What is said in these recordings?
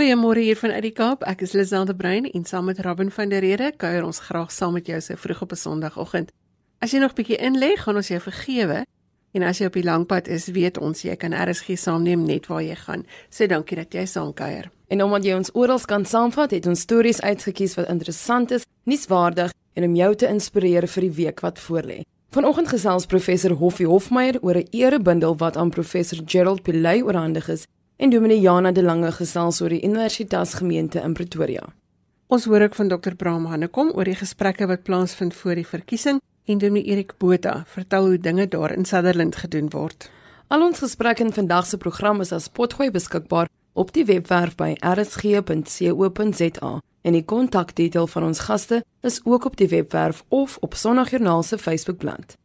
Goeiemôre hier van uit die Kaap. Ek is Liselde Brein en saam met Robin van der Rede kuier ons graag saam met jou so vroeg op 'n Sondagoggend. As jy nog bietjie inlê, gaan ons jou vergewe. En as jy op die langpad is, weet ons jy kan RSG saamneem net waar jy gaan. So dankie dat jy saam kuier. En omdat jy ons oral kan saamvat, het ons stories uitgekies wat interessant is, nuuswaardig en om jou te inspireer vir die week wat voorlê. Vanoggend gesels professor Hoffie Hofmeyer oor 'n erebundel wat aan professor Gerald Pillay oorhandig is en Dominee Jana de Lange gesels oor die Universiteitsgemeente in Pretoria. Ons hoor ook van Dr. Bram Hannekom oor die gesprekke wat plaasvind voor die verkiesing en Dominee Erik Botha vertel hoe dinge daar in Sutherland gedoen word. Al ons gesprekke in vandag se program is as potgooi beskikbaar op die webwerf by rsg.co.za en die kontakdetail van ons gaste is ook op die webwerf of op Sondagjoernaal se Facebookblad.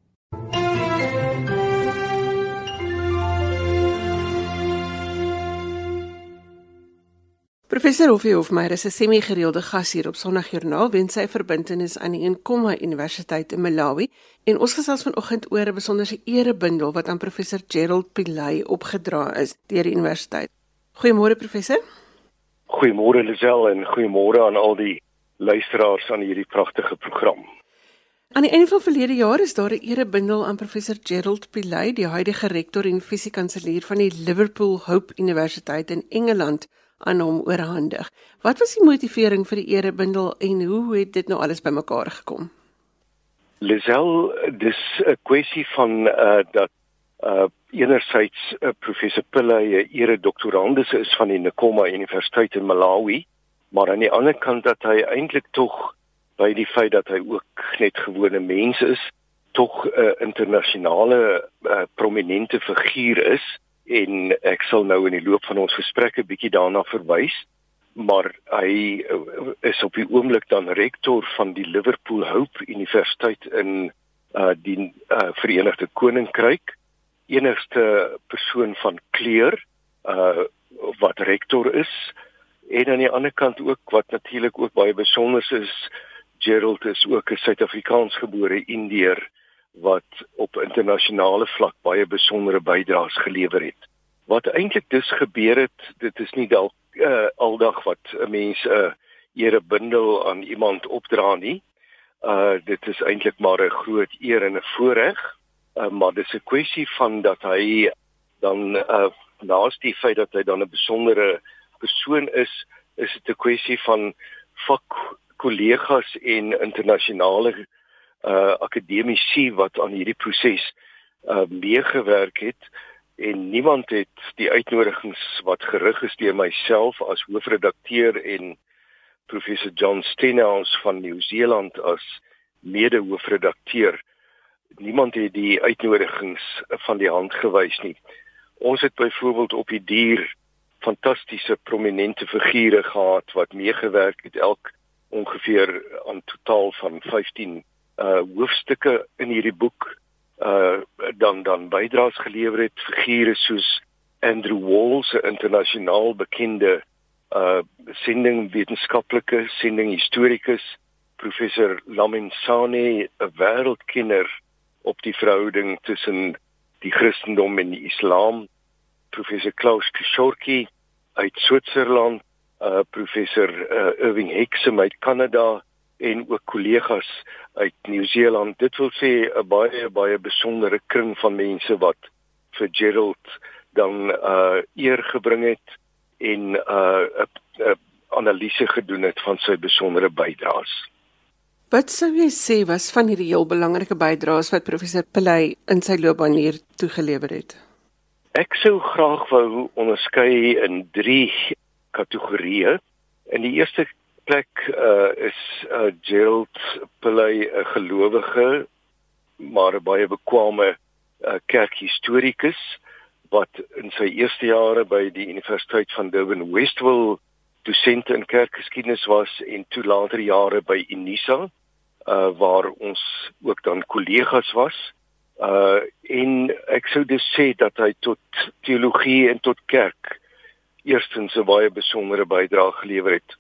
Professor Hoffie Hofmeyer is 'n semi-gereelde gas hier op Sondagjoernaal weens sy verbintenis aan die Nkoma Universiteit in Malawi en ons gesels vanoggend oor 'n besonderse erebundel wat aan professor Gerald Pillay opgedra is deur die universiteit. Goeiemôre professor. Goeiemôre Lisel en goeiemôre aan al die luisteraars aan hierdie pragtige program. Aan die einde van verlede jaar is daar 'n erebundel aan professor Gerald Pillay, die huidige rektor en fisiekanselier van die Liverpool Hope Universiteit in Engeland aan hom oorhandig. Wat was die motivering vir die erebundel en hoe het dit nou alles bymekaar gekom? Lisel, dis 'n kwessie van uh dat uh enerzijds uh, professor Pillay 'n ere doktorandus is van die Nkoma Universiteit in Malawi, maar aan die ander kant dat hy eintlik tog by die feit dat hy ook net gewone mens is, tog 'n uh, internasionale uh, prominente figuur is en ek sal nou in die loop van ons gesprekke bietjie daarna verwys maar hy uh, is op die oomblik dan rektor van die Liverpool Hope Universiteit in uh die uh, Verenigde Koninkryk. Enigste persoon van kleur uh wat rektor is. En aan die ander kant ook wat natuurlik ook baie besonder is Gerald is ook 'n Suid-Afrikaans gebore Indiër wat op internasionale vlak baie besondere bydraes gelewer het. Wat eintlik dus gebeur het, dit is nie dalk uh, aldag wat 'n mens 'n uh, erebundel aan iemand opdra nie. Uh dit is eintlik maar 'n groot eer en 'n voorreg. Uh, maar dis 'n kwessie van dat hy dan uh naas die feit dat hy dan 'n besondere persoon is, is dit 'n kwessie van vak kollegas en internasionale uh akademici wat aan hierdie proses uh meegewerk het en niemand het die uitnodigings wat gerig is deur myself as hoofredakteur en professor John Stenhouse van Nieu-Seeland as mede-hoofredakteur. Niemand het die uitnodigings van die hand gewys nie. Ons het byvoorbeeld op die dier fantastiese prominente figure gehad wat meegewerk het elk ongeveer aan totaal van 15 uh hoofstukke in hierdie boek uh dan dan bydraes gelewer het figure soos Andrew Walls 'n internasionaal bekende uh sending wetenskaplike sending historikus professor Lamin Sane 'n wêreldkenner op die verhouding tussen die Christendom en die Islam professor Klaus Kishorki uit Switserland uh professor uh, Irving Hexham uit Kanada en ook kollegas uit Nieu-Seeland. Dit wil sê 'n baie baie besondere kring van mense wat vir Gerald dan uh eer gebring het en uh 'n analise gedoen het van sy besondere bydraes. Wat sou jy sê was van hierdie heel belangrike bydraes wat professor Pillay in sy loopbaan hier toegelewer het? Ek sou graag wou onderskei in 3 kategorieë. In die eerste plek uh, is uh, Gerald Pillay 'n gelowige maar 'n baie bekwame uh, kerkhistorikus wat in sy eerste jare by die Universiteit van Durban Westville dosent in kerkgeskiedenis was en toe later jare by Unisa uh, waar ons ook dan kollegas was. Uh en ek sou dus sê dat hy tot teologie en tot kerk eerstens 'n baie besondere bydrae gelewer het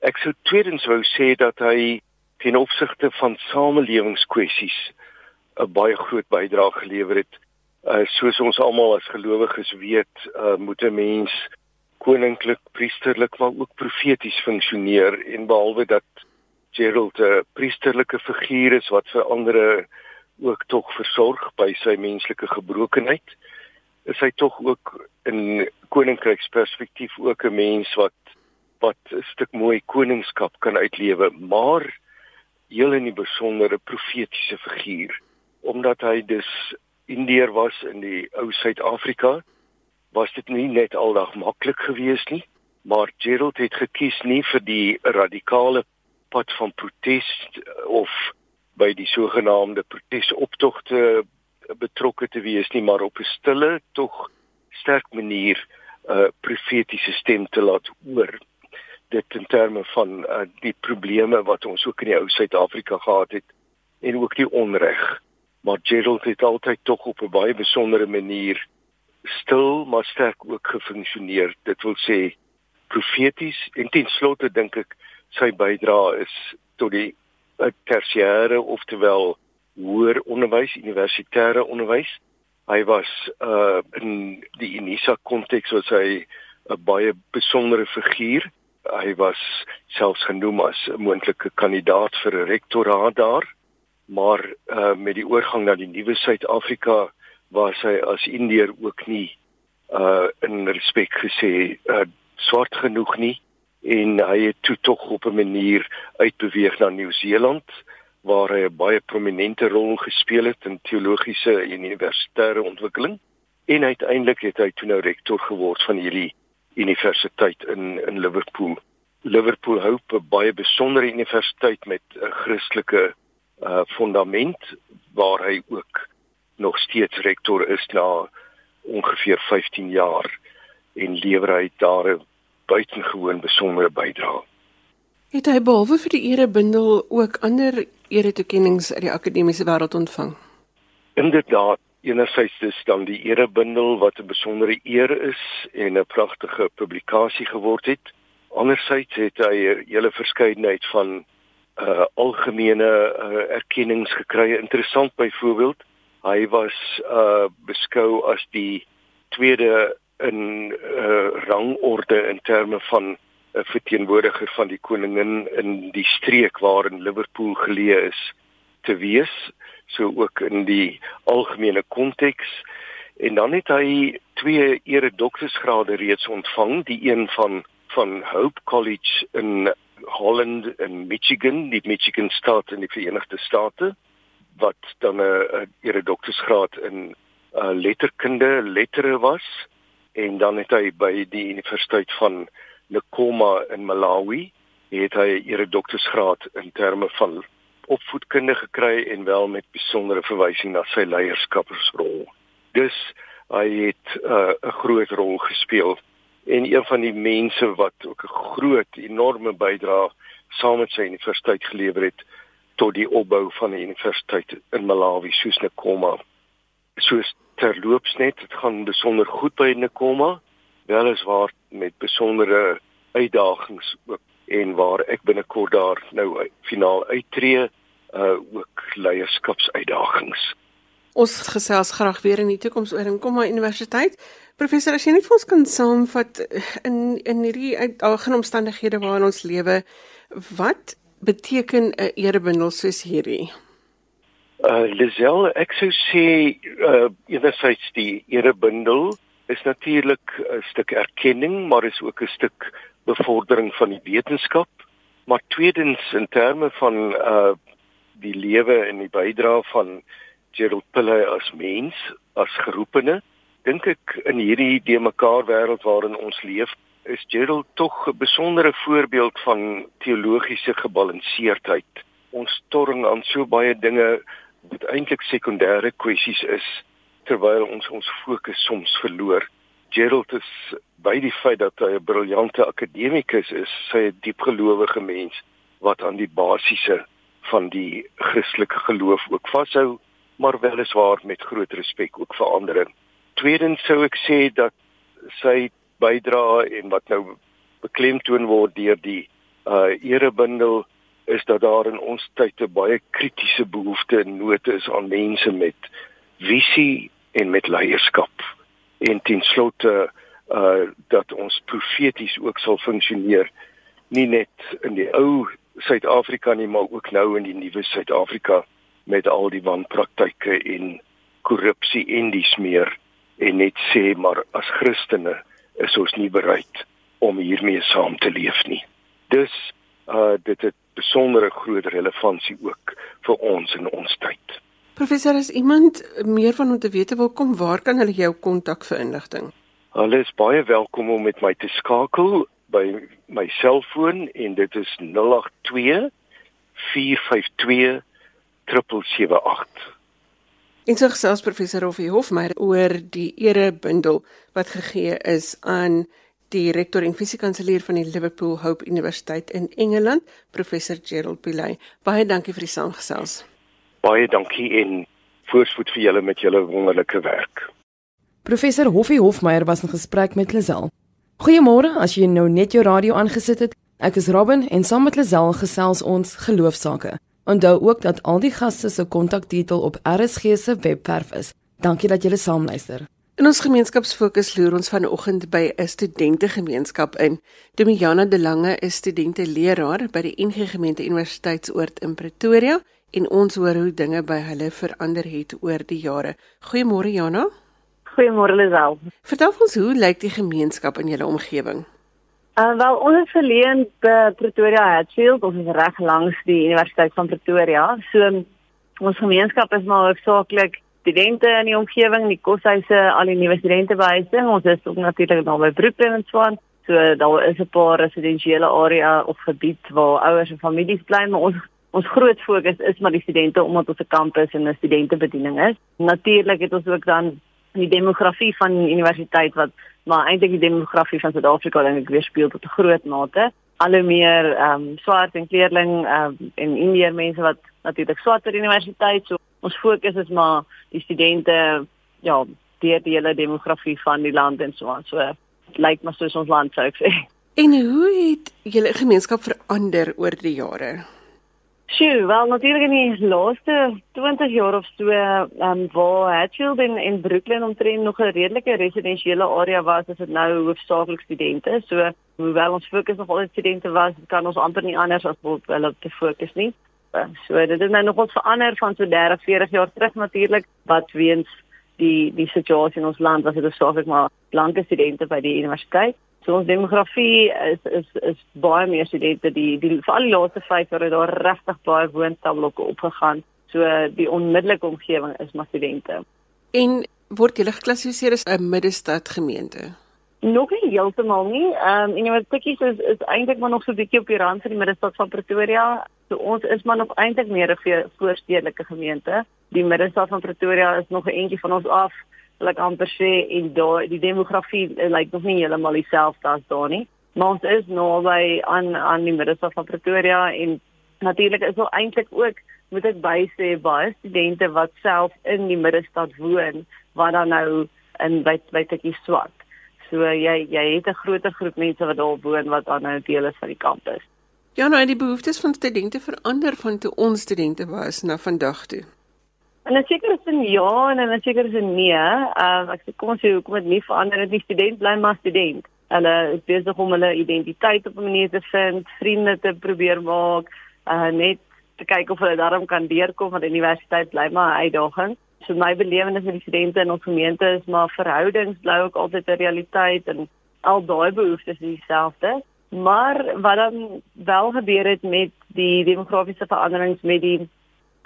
Ek sou tweedens wou sê dat hy ten opsigte van samelewingskwessies 'n baie groot bydrae gelewer het. Uh soos ons almal as gelowiges weet, uh moet 'n mens koninklik, priesterlik maar ook profeties funksioneer en behalwe dat Gerald 'n priesterlike figuur is wat vir ander ook tog versorg by sy menslike gebrokenheid, is hy tog ook in koninkryksperspektief ook 'n mens wat wat 'n stuk mooi koningskap kan uitlewe, maar heel in die besondere profetiese figuur omdat hy dus Indeer was in die ou Suid-Afrika was dit nie net aldag maklik geweest nie maar Gerald het gekies nie vir die radikale pad van protes of by die sogenaamde protesoptogte betrokke te wees nie maar op 'n stille tog sterk manier 'n uh, profetiese stem te laat hoor dit in terme van uh, die probleme wat ons ook in die ou Suid-Afrika gehad het en ook die onreg. Maar Gerald het altyd tog op 'n baie besondere manier stil maar sterk ook gefunksioneer. Dit wil sê profeties en ten slotte dink ek sy bydrae is tot die uh, tersiêre oftewel hoër onderwys, universitêre onderwys. Hy was uh in die Unisa konteks was hy 'n baie besondere figuur hy was selfs genoem as 'n moontlike kandidaat vir 'n rektoraat daar maar uh, met die oorgang na die nuwe Suid-Afrika was hy as Indiër ook nie uh in respek gesê uh, swart genoeg nie en hy het toe tog op 'n manier uitbeweeg na Nieu-Seeland waar hy 'n baie prominente rol gespeel het in teologiese en universitêre ontwikkeling en uiteindelik het hy toe nou rektor geword van hierdie universiteit in in Liverpool. Liverpool hou 'n baie besondere universiteit met 'n Christelike uh fundament waar hy ook nog steeds rektor is na ongeveer 15 jaar en lewer hy daar 'n buitengewoon besondere bydrae. Het hy behalwe vir die erebundel ook ander eretoekennings uit die akademiese wêreld ontvang? Inderdaad, enerzijds dus dan die erebundel wat 'n besondere eer is en 'n pragtige publikasie geword het. Anderzijds het hy 'n hele verskeidenheid van uh algemene uh, erkennings gekry. Interessant byvoorbeeld, hy was uh beskou as die tweede in uh rangorde in terme van 'n uh, verteenwoordiger van die koningin in die streek waarin Liverpool geleë is te wees so ook in die algemene konteks. En dan het hy twee ere doktorsgrade reeds ontvang. Die een van van Hope College in Holland en Michigan die Michigan staat in die Verenigde State wat dan 'n ere doktorsgraad in uh, letterkunde lettere was. En dan het hy by die Universiteit van Nkoma in Malawi het hy ere doktorsgraad in terme van opvoedkunde gekry en wel met besondere verwysing na sy leierskapsrol. Dus hy het uh, 'n uh, groot rol gespeel en een van die mense wat ook 'n groot enorme bydrae saam met sy universiteit gelewer het tot die opbou van die universiteit in Malawi soos Nkoma. Soos terloops net, dit gaan besonder goed by Nkoma, weliswaar met besondere uitdagings ook en waar ek binnekort daar nou finaal uittreë uh ook leierskapsuitdagings. Ons gesels graag weer in die toekoms oor in Komma Universiteit. Professor, as jy net vir ons kan saamvat in in hierdie uitdagende omstandighede waarin ons lewe, wat beteken 'n erebundel soos hierdie? Uh Lisel, ek sou sê uh enerzijds die erebundel is natuurlik 'n stuk erkenning, maar is ook 'n stuk bevordering van die wetenskap. Maar tweedens in terme van uh die lewe en die bydrae van Gerald Pillay as mens, as geroepene, dink ek in hierdie de mekaar wêreld waarin ons leef, is Gerald tog 'n besondere voorbeeld van teologiese gebalanseerdheid. Ons torring aan so baie dinge wat eintlik sekondêre kwessies is terwyl ons ons fokus soms verloor. Gerald is by die feit dat hy 'n briljante akademikus is, sy 'n diepgelowige mens wat aan die basiese van die Christelike geloof ook vashou, maar weliswaar met groot respek ook vir ander. Tweedens sou ek sê dat sy bydrae en wat nou beklemtoon word deur die uh erebundel is dat daar in ons tyd 'n baie kritiese behoefte en nood is aan mense met visie en met leierskap en ten slotte uh dat ons profeties ook sal funksioneer nie net in die ou Suid-Afrika nie maar ook nou in die nuwe Suid-Afrika met al die wanpraktyke en korrupsie en dis meer en net sê maar as Christene is ons nie bereid om hiermee saam te leef nie. Dus uh dit het besondere groot relevantie ook vir ons in ons tyd. Professor, as iemand meer van hom te wete wil kom, waar kan hulle jou kontak vir inligting? Hulle is baie welkom om met my te skakel by my selfoon en dit is 082 452 778. En so gesels professor Hoffie Hofmeyer oor die erebundel wat gegee is aan die rektor en fisiekanselier van die Liverpool Hope Universiteit in Engeland, professor Gerald Pillay. Baie dankie vir die saamgesels. Baie dankie en voorspoed vir julle met julle wonderlike werk. Professor Hoffie Hofmeyer was in gesprek met Lazel. Goeiemôre, as jy nou net jou radio aangesit het. Ek is Robin en saam met Lazel gesels ons geloofsake. Onthou ook dat al die gaste se kontakdetail op RSG se webwerf is. Dankie dat julle saamluister. In ons gemeenskapsfokus loer ons vanoggend by 'n studentegemeenskap in. Domiana De Lange is studente-leraar by die NG Gemeente Universiteitsoord in Pretoria en ons hoor hoe dinge by hulle verander het oor die jare. Goeiemôre Jana. Goeiemôre Lisel. Vertel ons hoe lyk die gemeenskap in julle omgewing? Uh, wel ons is verleen by Pretoria Hatfield, ons is reg langs die Universiteit van Pretoria. So ons gemeenskap is maar hoofsaaklik studente in die omgewing, die koshuise, al die nuwe studente behuising. Ons is ook natuurlik daar by Brooklyn en Swan. So daar is 'n paar residensiële area of gebied waar ouers en families bly, maar ons ons groot fokus is maar die studente omdat ons 'n kampus en 'n studentebediening is. Natuurlik het ons ook dan die demografie van die universiteit wat maar eintlik die demografie van Suid-Afrika dink ek weerspieël tot 'n groot mate. Alle meer ehm um, swart en kleerling ehm um, en indiër mense wat natuurlik swart by die universiteit. So ons fokus is maar die studente ja, deur die hele demografie van die land en so aan. So lyk like maar soos ons land sou ek sê. En hoe het julle gemeenskap verander oor die jare? Sjoe, wel natuurlik in die laaste 20 jaar of so, ehm um, waar Hatfield en in Brooklyn omtrent nog 'n redelike residensiële area was, is dit nou hoofsaaklik studente. So, hoewel ons fokus nog altyd studente was, kan ons amper nie anders as op hulle te fokus nie. So, dit het nou nog ons verander van so 30, 40 jaar terug natuurlik, wat weens die die situasie in ons land was dit hoofsaaklik maar blanke studente by die universiteit. So ons demografie is is is baie meer studente die die vir al die laaste 5 jaar het daar regtig baie woonstelblokke opgegaan. So die onmiddellike omgewing is maar studente. En word julle geklassifiseer as 'n middestad gemeente? Nog nie heeltemal nie. Ehm um, en wat tikkies is is eintlik maar nog so 'n bietjie op die rand van die middestad van Pretoria. So ons is maar nog eintlik meer 'n voorstedelike gemeente. Die middestad van Pretoria is nog 'n entjie van ons af ek amper sê en daai die demografie lyk like, nog nie heeltemal dieselfde as daar nie. Maar ons is nou by aan aan die middestad van Pretoria en natuurlik is al eintlik ook moet ek by sê baie studente wat self in die middestad woon wat dan nou in by by Tikkie swart. So jy jy het 'n groter groep mense wat daar woon wat dan nou deel is van die kampus. Ja, nou die behoeftes van studente verander van toe ons studente was na vandag toe. En 'n sekere sin ja en 'n sekere sin nee. Ehm uh, ek sê kom ons sê hoekom dit nie verander het nie. Student bly maar student. Hulle is besig om hulle identiteit op 'n manier te vind, vriende te probeer maak, uh net te kyk of hulle daarom kan deurkom want universiteit bly maar 'n uitdaging. So my belewenis met die studente in ons gemeente is maar verhoudings bly ook altyd 'n realiteit en al daai behoeftes is dieselfde. Maar wat dan wel gebeur het met die demografiese veranderings met die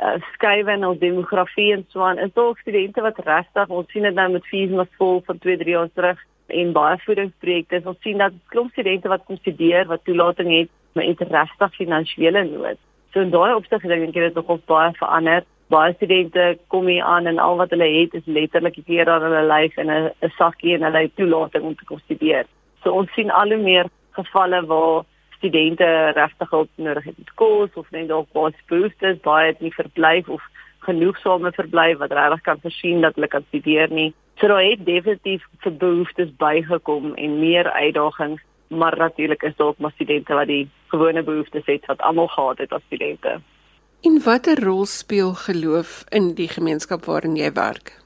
uh, skuwe in ons demografie en so aan. Is daar studente wat regtig, ons sien dit nou met fees mas vol van 2, 3 jaar terug en baie voedingsprojekte. Ons sien dat klomp studente wat kom studeer wat toelating het, maar het regtig finansiële nood. So in daai opsig dink ek dit nog baie verander. Baie studente kom hier aan en al wat hulle het is letterlik 'n keer aan hulle lyf en 'n sakkie en hulle toelating om te kom studeer. So ons sien al hoe meer gevalle waar studente regtig hulp nodig het met kos of net dalk baie behoeftes, baie het nie verblyf of genoegsame verblyf wat regtig kan voorsien dat hulle kan studeer nie. So daar het definitief vir behoeftes bygekom en meer uitdagings, maar natuurlik is daar ook maar studente wat die gewone behoeftes het wat almal gehad het as studente. En watter rol speel geloof in die gemeenskap waarin jy werk?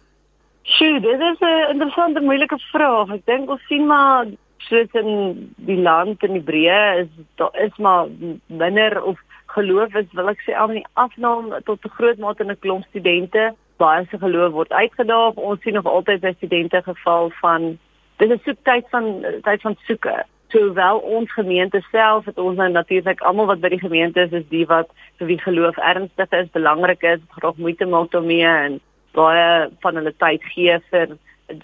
Sjoe, dit is 'n interessante moeilike vraag. Ek dink ons sien maar soos in die land in die breë is daar is maar minder of geloof is wil ek sê al die afname tot 'n groot mate in 'n klomp studente baie se geloof word uitgedaag. Ons sien nog altyd by studente geval van dis 'n soektyd van tyd van soeke. Sowel ons gemeente self het ons nou natuurlik almal wat by die gemeente is is die wat vir wie geloof ernstig is, belangrik is, graag moeite maak daarmee en baie van hulle tyd gee vir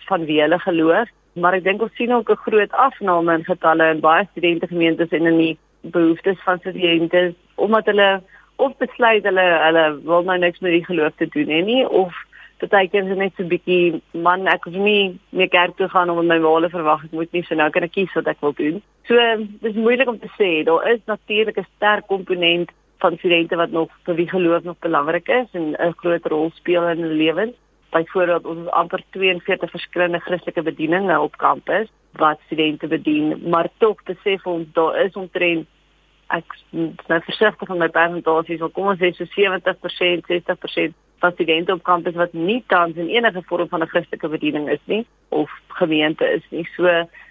van wie hulle geloof. Maar ek dink ons sien ook 'n groot afname in getalle in baie studente gemeentes en in die behoeftes van studente omdat hulle of besluit hulle hulle wil nou niks met die geloof te doen hê nie of partykeer is net so 'n bietjie man ek hoef nie meer kerk toe gaan om my wale verwag ek moet nie so nou kan ek kies wat ek wil doen. So dis moeilik om te sê daar is natuurlik 'n sterk komponent van studente wat nog vir wie geloof nog belangrik is en 'n groot rol speel in hulle lewens. Byvoorbeeld ons het amper 42 verskillende Christelike bedieninge op kampus wat studente bedien, maar tog besef ons daar is omtrent ek nou versigtig van my persentasies, maar kom ons sê so 70%, 60% van studente op kampus wat nie tans in enige vorm van 'n Christelike bediening is nie of gemeente is nie. So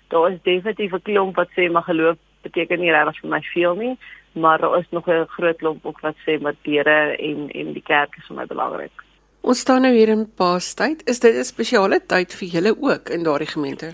daar is definitief 'n klomp wat sê maar geloof beteken nie regtig vir my veel nie, maar daar is nog 'n groot klomp ook wat sê maar Here en en die kerk is vir my belangrik. Ons staan nou hier in Paastyd. Is dit 'n spesiale tyd vir julle ook in daardie gemeente?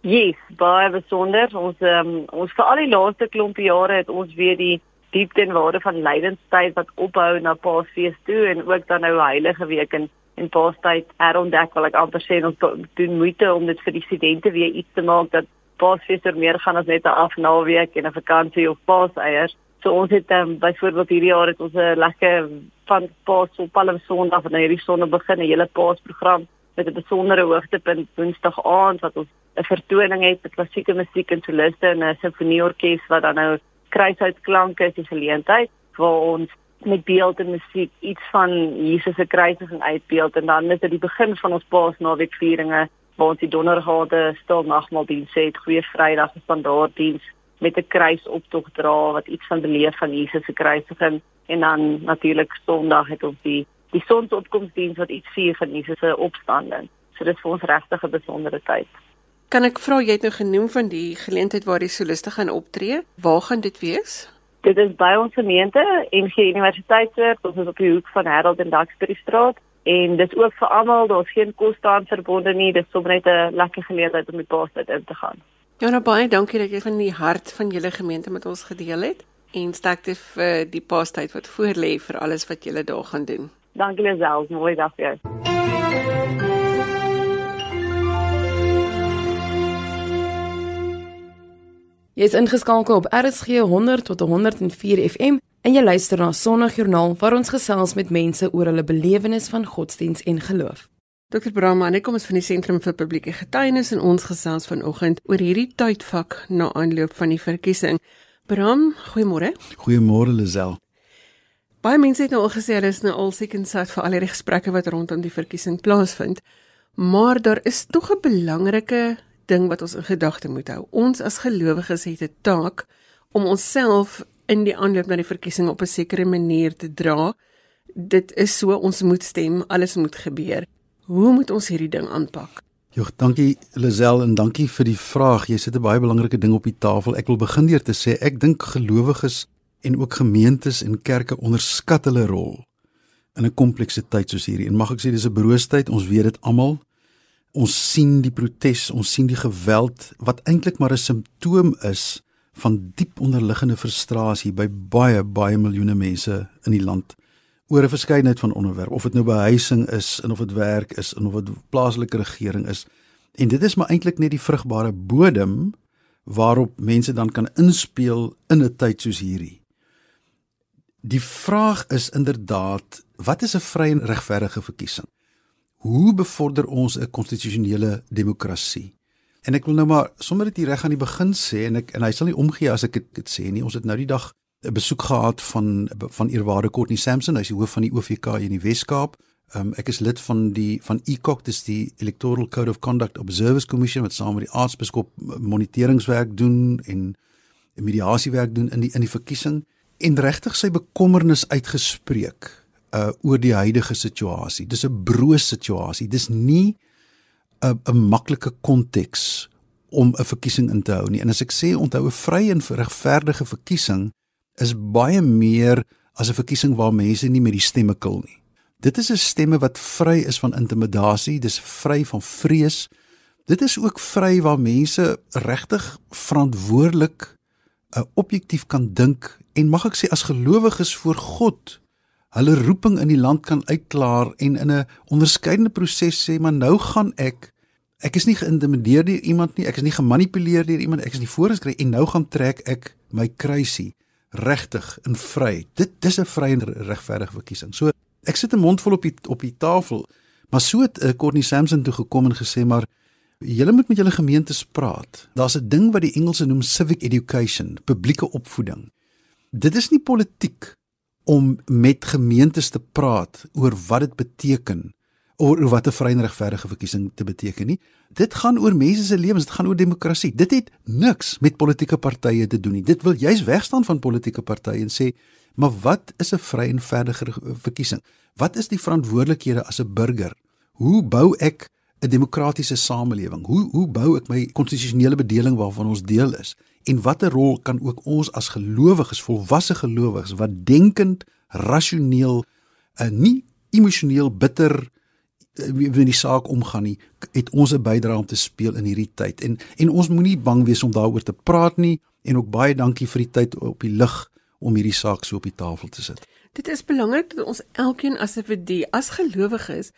Yes, baie besonder. Ons um, ons vir al die laaste klompie jare het ons weer die diepte en waarde van lydenstyd wat ophou na Paasfees toe en ook dan nou Heilige Week en en Paastyd herontdek wil ek amper sê ons doen moeite om dit vir die studente weer iets te maak dat Paasfees er meer gaan as net 'n afnaweek en 'n vakansie of Paaseiers. So ons het um, byvoorbeeld hierdie jaar het ons 'n lekker van Paas op Palm Sondag van hierdie sonne begin 'n hele Paasprogram met 'n besondere hoogtepunt Woensdag aand wat ons 'n vertoning het met klassieke musiek en soliste en 'n simfonieorkes wat dan nou kruishoutklanke is die geleentheid waar ons met beeld en musiek iets van Jesus se kruisiging uitbeeld en dan is dit die begin van ons Paasnaweekvieringe waar ons die dondergade stil nagmaaldiens het, goeie Vrydag se standaarddiens met 'n kruisoptog dra wat iets van beleef van Jesus se kruisiging en dan natuurlik Sondag het ons die die sonsopkomsdiens wat iets vier van Jesus se opstanding. So dit is vir ons regtig 'n besondere tyd. Kan ek vra jy het nou genoem van die geleentheid waar die soliste gaan optree? Waar gaan dit wees? Dit is by ons gemeente en die universiteit se, ons is op die hoek van Harold en Duxbury Straat en dit is ook vir almal, daar's geen koste aan verbonde nie, dit is sommer net 'n lekker geleentheid om die paastyd in te gaan. Ja, nou baie dankie dat jy van die hart van julle gemeente met ons gedeel het en sterkte vir die paastyd wat voorlê vir alles wat julle daar gaan doen. Dankie Lisel, mooi dag vir jou. Jy is ingeskakel op RSG 100 tot 104 FM en jy luister na Sondagjoernaal waar ons gesels met mense oor hulle belewenis van godsdiens en geloof. Dr. Brahman, ek kom ons van die Sentrum vir Publieke Getuienis en ons gesels vanoggend oor hierdie tydvak na aanloop van die verkiesing. Bram, goeiemôre. Goeiemôre Lisel. Baie mense het nou al gesê hulle is nou al seker en sat vir al hierdie gesprekke wat rondom die verkiesing plaasvind. Maar daar is tog 'n belangrike ding wat ons in gedagte moet hou. Ons as gelowiges het 'n taak om onsself in die aanloop na die verkiesing op 'n sekere manier te dra. Dit is so ons moet stem, alles moet gebeur. Hoe moet ons hierdie ding aanpak? Jogg, dankie Lisel en dankie vir die vraag. Jy sit 'n baie belangrike ding op die tafel. Ek wil begin deur te sê ek dink gelowiges en ook gemeentes en kerke onderskat hulle rol in 'n komplekse tyd soos hierdie. En mag ek sê dis 'n broostyd, ons weet dit almal ons sien die protes, ons sien die geweld wat eintlik maar 'n simptoom is van diep onderliggende frustrasie by baie baie miljoene mense in die land oor 'n verskeidenheid van onderwerpe of dit nou behuising is en of dit werk is en of dit plaaslike regering is en dit is maar eintlik net die vrugbare bodem waarop mense dan kan inspeel in 'n tyd soos hierdie. Die vraag is inderdaad, wat is 'n vry en regverdige verkiesing? hoe bevorder ons 'n konstitusionele demokrasie? En ek wil nou maar sommer dit reg aan die begin sê en ek en hy sal nie omgee as ek dit sê nie. Ons het nou die dag 'n besoek gehad van van eerwaarde Courtney Sampson, hy's die hoof van die OVK in die Wes-Kaap. Um, ek is lid van die van ECOC, dis die Electoral Code of Conduct Observers Commission wat saam met die aartsbiskop moniteringswerk doen en mediasiewerk doen in die in die verkiesing en regtig sy bekommernis uitgespreek uh oor die huidige situasie. Dis 'n broos situasie. Dis nie 'n 'n maklike konteks om 'n verkiesing in te hou nie. En as ek sê onthou 'n vrye en regverdige verkiesing is baie meer as 'n verkiesing waar mense nie met die stemme kil nie. Dit is 'n stemme wat vry is van intimidasie, dis vry van vrees. Dit is ook vry waar mense regtig verantwoordelik uh, objektief kan dink en mag ek sê as gelowiges voor God hulle roeping in die land kan uitklaar en in 'n onderskeidende proses sê maar nou gaan ek ek is nie geïntimideer deur iemand nie ek is nie gemanipuleer deur iemand ek is nie voorgeskryf en nou gaan trek ek my kruisie regtig in vry. Dit dis 'n vry en regverdige verkiesing. So ek sit 'n mond vol op die op die tafel maar so het uh, Courtney Sampson toe gekom en gesê maar julle moet met julle gemeentes praat. Daar's 'n ding wat die Engelse noem civic education publieke opvoeding. Dit is nie politiek om met gemeentes te praat oor wat dit beteken oor wat 'n vrye en regverdige verkiesing te beteken nie. Dit gaan oor mense se lewens, dit gaan oor demokrasie. Dit het niks met politieke partye te doen nie. Dit wil juis wegstaan van politieke partye en sê, maar wat is 'n vrye en regverdige verkiesing? Wat is die verantwoordelikhede as 'n burger? Hoe bou ek 'n demokratiese samelewing? Hoe hoe bou ek my konstitusionele bedeling waarvan ons deel is? en watter rol kan ook ons as gelowiges, volwasse gelowiges wat denkend, rasioneel uh, nie emosioneel bitter in die saak omgaan nie, het ons 'n bydrae om te speel in hierdie tyd. En en ons moenie bang wees om daaroor te praat nie en ook baie dankie vir die tyd op die lig om hierdie saak so op die tafel te sit. Dit is belangrik dat ons elkeen as 'n individu, as gelowiges,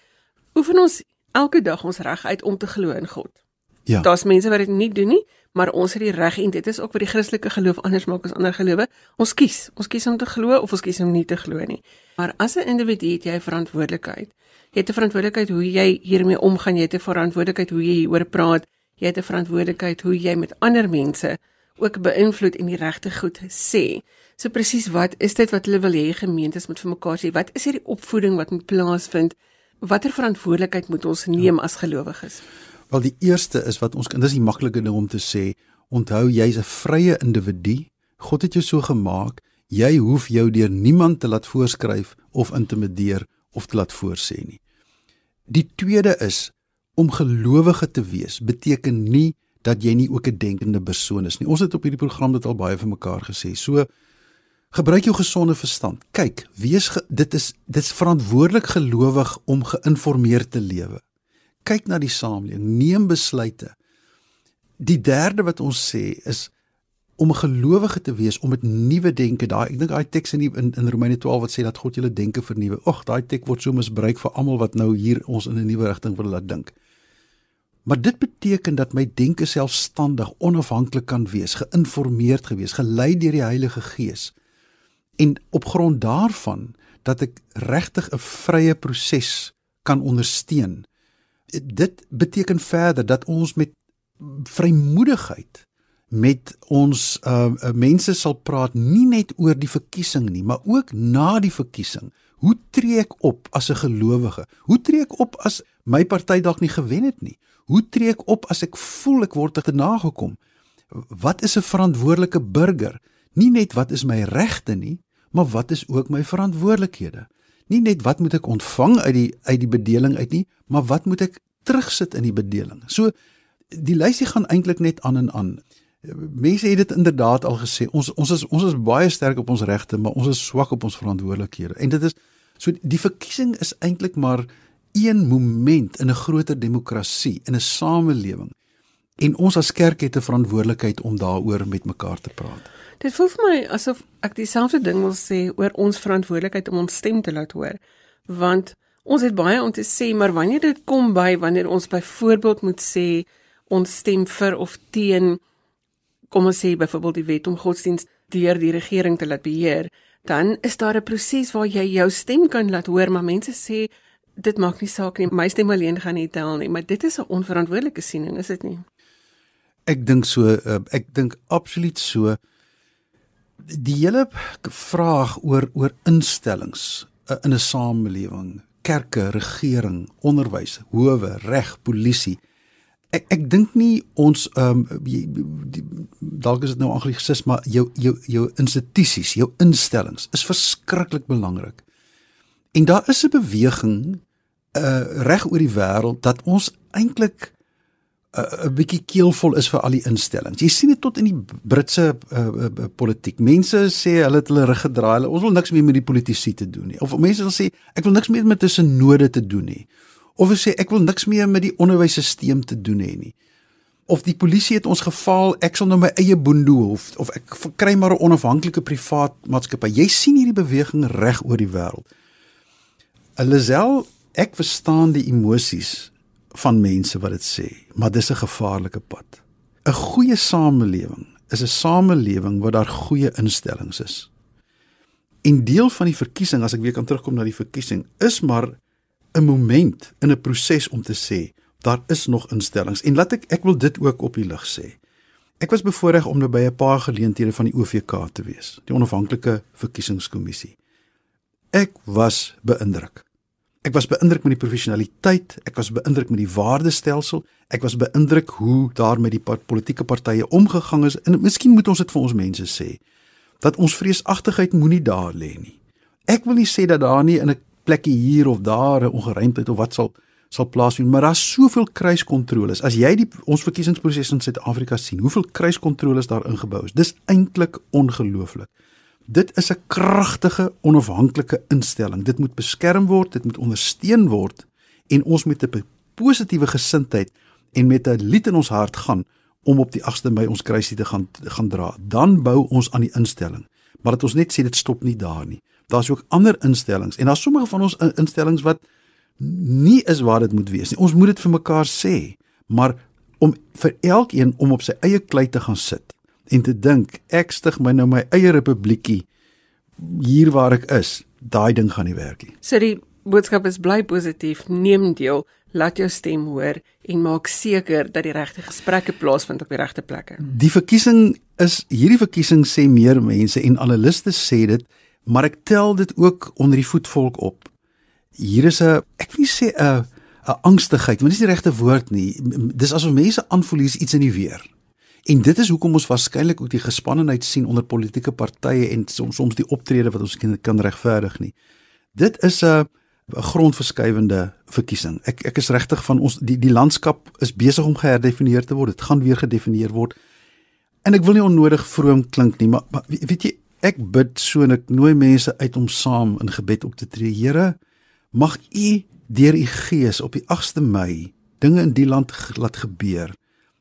oefen ons elke dag ons reg uit om te glo in God. Ja. Daar's mense wat dit nie doen nie, maar ons het die reg en dit is ook wat die Christelike geloof anders maak as ander gelowe. Ons kies, ons kies om te glo of ons kies om nie te glo nie. Maar as 'n individu het jy verantwoordelikheid. Jy het 'n verantwoordelikheid hoe jy hiermee omgaan, jy het 'n verantwoordelikheid hoe jy hieroor praat, jy het 'n verantwoordelikheid hoe jy met ander mense ook beïnvloed en die regte goed sê. So presies wat is dit wat hulle wil hê gemeentes moet vir mekaar sê? Wat is hierdie opvoeding wat moet plaasvind? Watter verantwoordelikheid moet ons neem as gelowiges? Wel die eerste is wat ons dis die maklike ding om te sê, onthou jy's 'n vrye individu. God het jou so gemaak. Jy hoef jou deur niemand te laat voorskryf of intimideer of te laat voorsê nie. Die tweede is om gelowige te wees beteken nie dat jy nie ook 'n denkende persoon is nie. Ons het op hierdie program dit al baie vir mekaar gesê. So gebruik jou gesonde verstand. Kyk, wees ge, dit is dit's verantwoordelik gelowig om geïnformeerd te lewe kyk na die samelewing, neem besluite. Die derde wat ons sê is om 'n gelowige te wees, om met nuwe denke, daai ek dink daai teks in, in in Romeine 12 wat sê dat God julle denke vernuwe. Ag, daai teks word so misbruik vir almal wat nou hier ons in 'n nuwe rigting wil laat dink. Maar dit beteken dat my denke selfstandig, onafhanklik kan wees, geïnformeerd gewees, gelei deur die Heilige Gees. En op grond daarvan dat ek regtig 'n vrye proses kan ondersteun dit beteken verder dat ons met vrymoedigheid met ons uh, uh mense sal praat nie net oor die verkiesing nie, maar ook na die verkiesing. Hoe tree ek op as 'n gelowige? Hoe tree ek op as my party dalk nie gewen het nie? Hoe tree ek op as ek voel ek word te nagekom? Wat is 'n verantwoordelike burger? Nie net wat is my regte nie, maar wat is ook my verantwoordelikhede? nie net wat moet ek ontvang uit die uit die bedeling uit nie, maar wat moet ek terugsit in die bedeling. So die lysie gaan eintlik net aan en aan. Mense het dit inderdaad al gesê. Ons ons is ons is baie sterk op ons regte, maar ons is swak op ons verantwoordelikhede. En dit is so die verkiesing is eintlik maar een moment in 'n groter demokrasie, in 'n samelewing. En ons as kerk het 'n verantwoordelikheid om daaroor met mekaar te praat. Dit voel vir my asof ek dieselfde ding wil sê oor ons verantwoordelikheid om ons stem te laat hoor. Want ons het baie om te sê, maar wanneer dit kom by wanneer ons byvoorbeeld moet sê ons stem vir of teen kom ons sê byvoorbeeld die wet om godsdienst deur die regering te laat beheer, dan is daar 'n proses waar jy jou stem kan laat hoor, maar mense sê dit maak nie saak nie, my stem alleen gaan nie tel nie, maar dit is 'n onverantwoordelike siening, is dit nie? Ek dink so, uh, ek dink absoluut so die hele vraag oor oor instellings uh, in 'n samelewing, kerke, regering, onderwys, howe, reg, polisie. Ek ek dink nie ons ehm um, dalk is dit nou anglisis maar jou jou jou institusies, jou instellings is verskriklik belangrik. En daar is 'n beweging uh reg oor die wêreld dat ons eintlik 'n bietjie keelvol is vir al die instellings. Jy sien dit tot in die Britse uh, uh, politiek. Mense sê hulle het hulle rug gedraai. Ons wil niks meer met die politici te doen nie. Of mense wil sê ek wil niks meer met tussenode te doen nie. Of hulle sê ek wil niks meer met die onderwysstelsel te doen hê nie. Of die polisie het ons geval, ek sal nou my eie boendo of of ek kry maar 'n onafhanklike privaat maatskappy. Jy sien hierdie beweging reg oor die wêreld. Elisel, ek verstaan die emosies van mense wat dit sê, maar dis 'n gevaarlike pad. 'n Goeie samelewing is 'n samelewing waar daar goeie instellings is. En deel van die verkiesing, as ek weer kan terugkom na die verkiesing, is maar 'n moment in 'n proses om te sê daar is nog instellings en laat ek ek wil dit ook op die lig sê. Ek was bevoorreg om nou by 'n paar geleenthede van die OVK te wees, die onafhanklike verkiesingskommissie. Ek was beïndruk. Ek was beïndruk met die professionaliteit, ek was beïndruk met die waardestelsel, ek was beïndruk hoe daar met die politieke partye omgegang is en miskien moet ons dit vir ons mense sê dat ons vreesagtigheid moenie daar lê nie. Ek wil nie sê dat daar nie in 'n plekkie hier of daar 'n ongeruimdheid of wat sal sal plaasvind, maar daar's soveel kruiskontroles. As jy die ons verkiesingsproses in Suid-Afrika sien, hoeveel kruiskontroles daar ingebou is. Dis eintlik ongelooflik. Dit is 'n kragtige onafhanklike instelling. Dit moet beskerm word, dit moet ondersteun word en ons met 'n positiewe gesindheid en met 'n lied in ons hart gaan om op die 8de Mei ons kruisie te gaan gaan dra. Dan bou ons aan die instelling. Maar dit ons net sê dit stop nie daar nie daar's ook ander instellings en daar's sommige van ons instellings wat nie is waar dit moet wees nie. Ons moet dit vir mekaar sê, maar om vir elkeen om op sy eie klei te gaan sit en te dink ek stig my nou my eie republiekie hier waar ek is, daai ding gaan nie werk nie. So die boodskap is bly positief, neem deel, laat jou stem hoor en maak seker dat die regte gesprekke plaasvind op die regte plekke. Die verkiesing is hierdie verkiesing sê meer mense en analiste sê dit maar ek tel dit ook onder die voetvolk op. Hier is 'n ek wil nie sê 'n 'n angstigheid, want dis nie die regte woord nie. Dis asof mense aanvoel hier's iets in die weer. En dit is hoekom ons waarskynlik ook die gespannenheid sien onder politieke partye en soms soms die optrede wat ons kan regverdig nie. Dit is 'n 'n grondverskuivende verkiesing. Ek ek is regtig van ons die die landskap is besig om geherdefinieer te word. Dit gaan weer gedefinieer word. En ek wil nie onnodig vroom klink nie, maar, maar weet jy, Ek bid so en ek nooi mense uit om saam in gebed op te tree. Here, mag U deur U Gees op die 8de Mei dinge in die land laat gebeur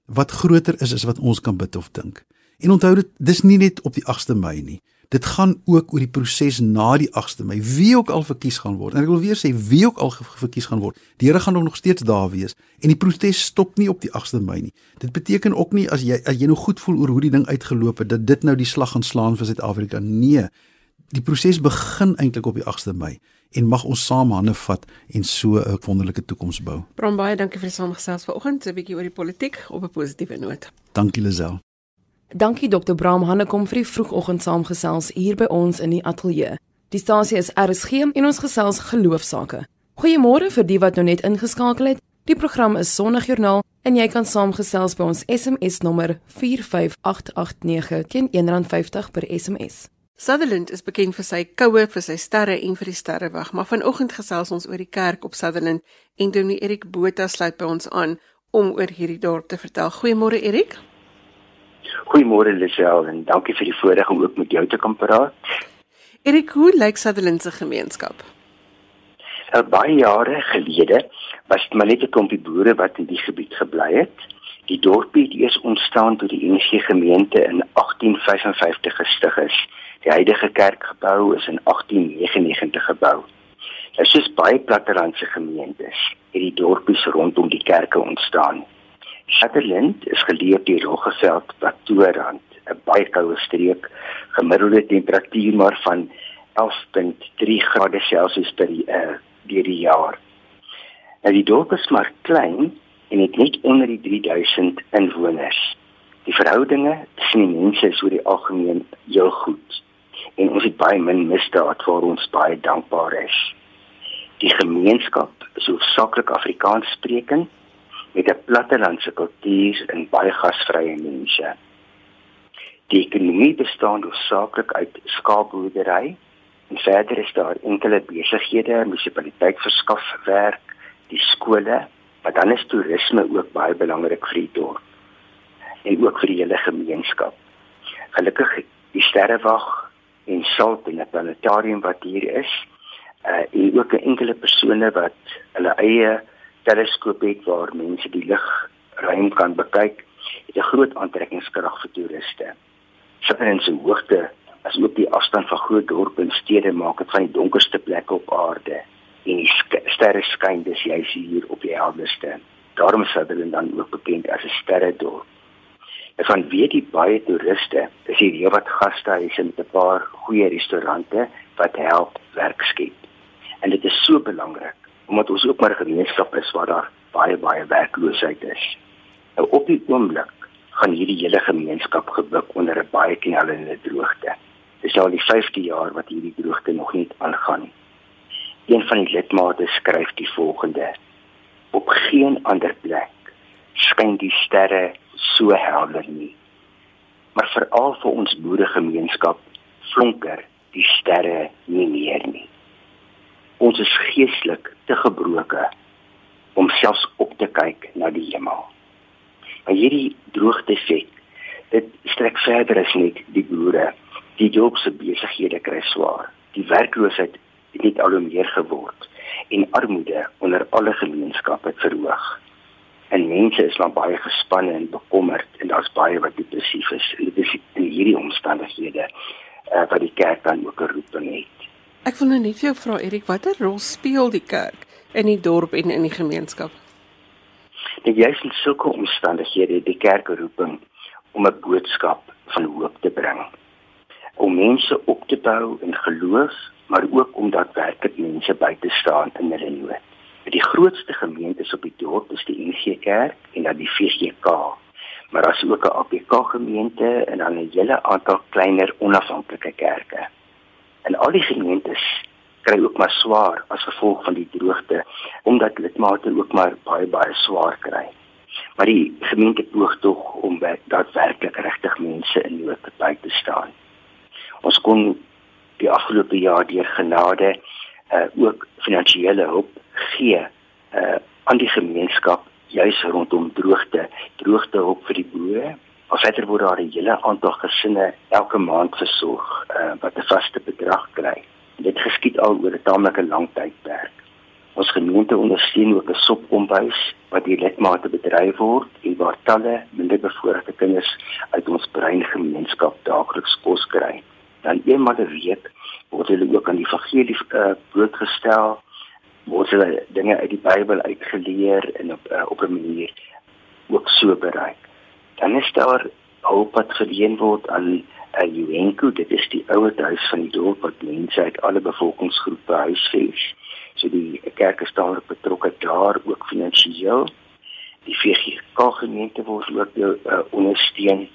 wat groter is as wat ons kan bid of dink. En onthou dit, dis nie net op die 8de Mei nie. Dit gaan ook oor die proses na die 8de Mei. Wie ook al verkies gaan word. En ek wil weer sê wie ook al verkies gaan word. Die Here gaan nog steeds daar wees en die protes stop nie op die 8de Mei nie. Dit beteken ook nie as jy as jy nou goed voel oor hoe die ding uitgeloop het dat dit nou die slag gaan slaan vir Suid-Afrika. Nee. Die proses begin eintlik op die 8de Mei en mag ons saam hande vat en so 'n wonderlike toekoms bou. Bram baie dankie vir die saamgesels vanoggend, 'n bietjie oor die politiek op 'n positiewe noot. Dankie Lisel. Dankie Dr. Bram Hannekom vir die vroegoggend saamgesels hier by ons in die ateljee. Die stasie is RSG en ons gesels geloofsake. Goeiemôre vir die wat nou net ingeskakel het. Die program is Sondagjoernaal en jy kan saamgesels by ons SMS nommer 45889 teen R1.50 per SMS. Sutherland is bekend vir sy koue, vir sy sterre en vir die sterrewag, maar vanoggend gesels ons oor die kerk op Sutherland en Dominee Erik Botha sluit by ons aan om oor hierdie dorp te vertel. Goeiemôre Erik. Goeiemôre Lisel en dankie vir die voorreg om ook met jou te kan praat. Erik, hoe lyk Sutherland se gemeenskap? Al baie jare gelede was dit maar net 'n klompie boere wat in die gebied gebly het. Die dorpie het eers ontstaan toe die NG gemeente in 1855 gestig is. Die huidige kerkgebou is in 1899 gebou. Dit is baie plattelandse gemeentes het die dorpies rondom die kerke ontstaan. Sutherland is geleë op die Roggeveld Plateaurand, 'n baie koue streek, gemiddelde temperatuur maar van 11.3 grade Celsius per uh, die jaar. Nou die dorp is maar klein en het net onder die 3000 inwoners. Die verhoudinge tussen die mense is oor die algemeen heel goed en ons het baie min misdaad waar ons baie dankbaar is. Die gemeenskap is hoofsaaklik Afrikaans sprekend met 'n plattelandse kultuur en baie gasvrye mense. Die ekonomie bestaan hoofsaaklik uit skaapboerdery en verder is daar enkele besighede, munisipaliteit verskaf werk, die skole Maar dan is toerisme ook baie belangrik vir die dorp en ook vir die hele gemeenskap. Gelukkig die sterrewag en salt en 'n planetarium wat hier is, uh en ook 'n enkele persone wat hulle eie teleskoop het waar mense die lug ruim kan bekyk, het 'n groot aantrekkingskrag vir toeriste. In se hoogte as ook die afstand van groot dorpe en stede maak dit van die donkerste plekke op aarde en die sk sterre skyn dis jy's hier op die helderste. Daarom is Sutherland dan ook bekend as 'n sterredorp. En van weet die baie toeriste, is hier heelwat gastehuise met 'n paar goeie restaurante wat help werk skep. En dit is so belangrik omdat ons ook maar 'n gemeenskap is waar daar baie baie werkloosheid is. Nou op die oomblik gaan hierdie hele gemeenskap gebuk onder 'n baie knellende droogte. Dit is al die 5de jaar wat hierdie droogte nog nie aangaan nie. Een van die lidmate skryf die volgende: Op geen ander plek skyn die sterre so helder nie. Maar veral vir ons boeregemeenskap flonker die sterre nie meer nie. Ons is geestelik te gebroke om selfs op te kyk na die hemel. Maar hierdie droogte sê dit strek verder as net die boere. Die dorpse besighede kry swaar. Die werkloosheid het net al hoe meer geword en armoede onder alle gemeenskappe verhoog en mense is maar baie gespanne en bekommerd en daar's baie wat depressief is en dit is in hierdie omstandighede uh, wat die kerk dan ook 'n roeping het. Ek wil nou net vir jou vra Erik, watter rol speel die kerk in die dorp en in die gemeenskap? Dit juist in sulke omstandighede die kerk roeping om 'n boodskap van hoop te bring. Om mense op te bou in geloof, maar ook om daadwerklik mense by te staan in hulle nood. Die grootste gemeentes op die dorp is die NG Kerk en dan die VGK. Maar daar's ook 'n APK gemeente en dan 'n hele aantal kleiner onafhanklike kerke. En al die gemeentes kry ook maar swaar as gevolg van die droogte omdat lidmate ook maar baie baie swaar kry. Maar die gemeente poog tog om daadwerklik regtig mense in nood te by te staan. Ons kon die afgelope jaar deur genade uh, ook finansiële hulp gee uh, aan die gemeenskap juis rondom droogte, droogte hulp vir die boere. Alsaiter word daar 'n hele aantal gesinne elke maand versorg uh, wat 'n vaste bedrag kry. Dit geskied al oor 'n taamlike lang tydperk. Ons gemeente ondersteun ook 'n sopkombuis wat die lidmate bedryf word en waar talle minderbevoorregte kinders uit ons brein gemeenskap daagliks kos kry. Dan eenmal 'n week word hulle ook aan die evangelie uh, blootgestel word hulle dinge uit die Bybel uitgeleer en op uh, op 'n manier ook so bereik. Dan is daar hulp wat geleen word aan 'n uh, Juenko, dit is die ouer huis van die dorp wat mense uit alle bevolkingsgroepe huisves. So die kerk is daar betrokke daar ook finansiëel. Die VGK gemeente word ook uh, ondersteun.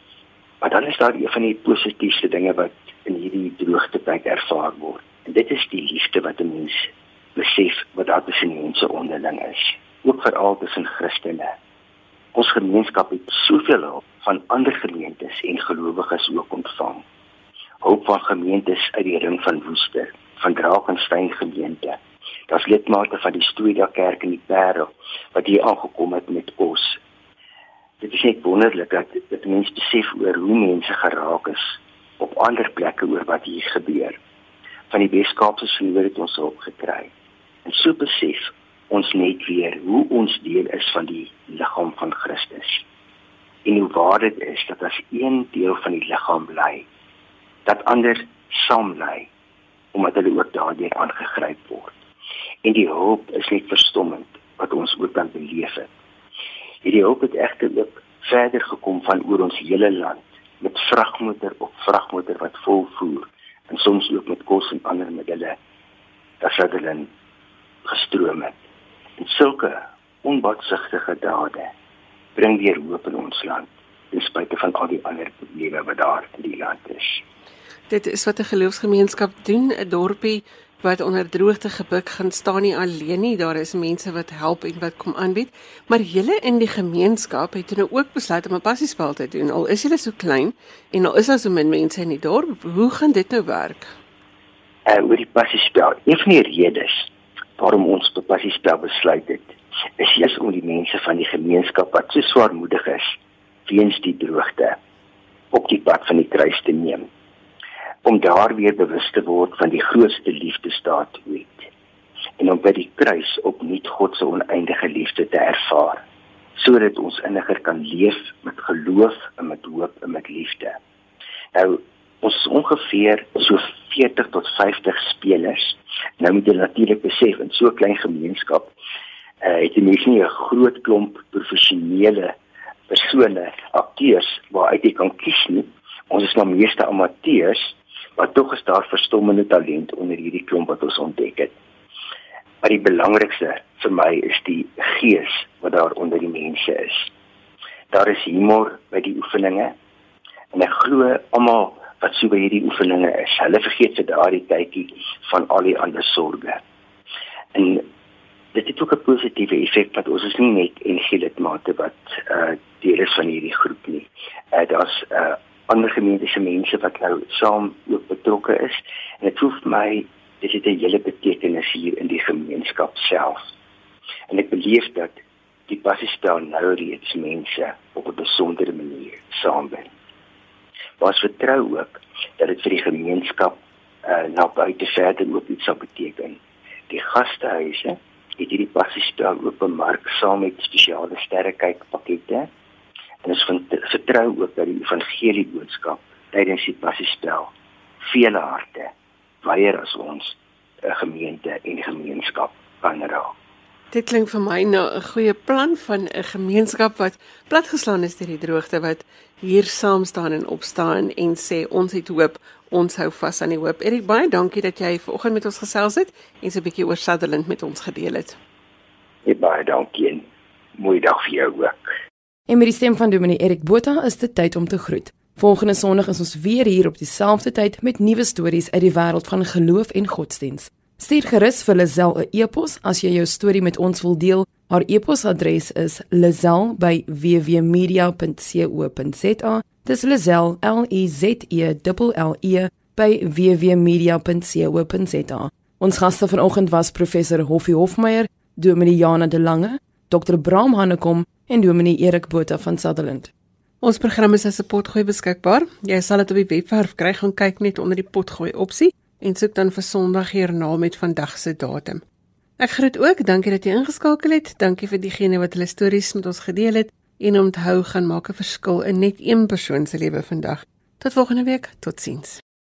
Maar dan is daar een van die positiefste dinge wat in hierdie droogtepyd ervaar word. En dit is die liefde wat 'n mens besef wat daar tussen mense onderling is, ook veral tussen Christene. Ons gemeenskap het soveel hulp van ander gemeentes en gelowiges ook ontvang. Hulp van gemeentes uit die ring van Woester, van Drakensberg gemeente. Daar's lidmate van die Stoeida Kerk in die Parel wat hier aangekom het met kos. Dit is net wonderlik dat dit mense besef oor hoe mense geraak is op ander plekke oor wat hier gebeur. Van die Weskaapse sinode het ons hulp gekry. En so besef ons net weer hoe ons deel is van die liggaam van Christus. En hoe waar dit is dat as een deel van die liggaam bly, dat ander saam bly omdat hulle ook daardeur aangegryp word. En die hulp is net verstommend wat ons ook kan beleef het. Hierdie hulp het egter ook verder gekom van oor ons hele land met vragmotor op vragmotor wat vol voer en soms ook met kos en ander middele. Daar sou hulle gestroom het. En sulke onbadsigtige dade bring weer hoop in ons land ten spyte van al die ander probleme wat daar in die land is. Dit is wat 'n geloofsgemeenskap doen, 'n dorpie wat onder droogte gebuk gaan staan nie alleen nie. Daar is mense wat help en wat kom aanbied, maar julle in die gemeenskap het nou ook besluit om 'n passiespel te doen. Al is julle so klein en al is daar so min mense in die dorp, hoe gaan dit nou werk? En uh, oor die passiespel, een van die redes waarom ons tot passiespel besluit het, is juis om die mense van die gemeenskap wat so swaarmoedig is weens die droogte op die pad van die kruis te neem om daar weer bewus te word van die grootste liefdestaat ooit en om by die kruis opnuut God se oneindige liefde te ervaar sodat ons inniger kan leef met geloof en met hoop en met liefde. Nou ons is ongeveer so 40 tot 50 spelers. Nou moet jy natuurlik besef in so 'n klein gemeenskap uh, het jy nie 'n groot klomp professionele persone, akteurs waaruit jy kan kies nie. Ons is maar meeste amateurs, maar tog is daar verstommende talent onder hierdie klomp wat ons ontdek het. Maar die belangrikste vir my is die gees wat daar onder die mense is. Daar is humor by die oefeninge en ek glo almal wat so by hierdie oefeninge is, hulle vergeet vir daardie tydjie van al die ander sorges. En dit het ook 'n positiewe effek dat ons is nie net NG lidmate wat uh deel is van hierdie groep nie. Uh daar's uh ander gemeentese mense wat nou saam ook betrokke is en dit hoef my dit het 'n hele betekenis hier in die gemeenskap self. En ek beleef dat die basisspel nou reeds mense op 'n besondere manier saambring. Ons vertrou ook dat dit vir die gemeenskap uh na buite verder ook iets sal beteken. Die gastehuise het hierdie passiespel openmark saam met spesiale sterrekyk pakkette. En ons vertrou ook dat die evangelie boodskap tydens die passiespel vele harte weier as ons 'n gemeente en gemeenskap kan raak. Dit klink vir my nou 'n goeie plan van 'n gemeenskap wat platgeslaan is deur die droogte wat hier saam staan en opstaan en sê ons het hoop, ons hou vas aan die hoop. Erik baie dankie dat jy vanoggend met ons gesels het en so 'n bietjie oor Sutherland met ons gedeel het. Ja, baie dankie. Mooi dag vir jou ook. En met die stem van Dominee Erik Botha is dit tyd om te groet. Volgende Sondag is ons weer hier op dieselfde tyd met nuwe stories uit die wêreld van geloof en godsdiens. Stuur gerus vir Lazel 'n e-pos as jy jou storie met ons wil deel. Haar e-posadres is lazel@wwmedia.co.za. Dis Lazel L E Z E L L E by wwmedia.co.za. Ons gaste vanoggend was professor Hoffie Hofmeyer, Dominee Jana de Lange, Dr. Bram Hanekom en Dominee Erik Botha van Sutherland. Ons program is as 'n potgooi beskikbaar. Jy sal dit op die webwerf kry, gaan kyk net onder die potgooi opsie en soek dan vir Sondag hierna met vandag se datum. Ek groet ook, dankie dat jy ingeskakel het. Dankie vir diegene wat hulle stories met ons gedeel het en onthou gaan maak 'n verskil in net een persoon se lewe vandag. Tot volgende week, totsiens.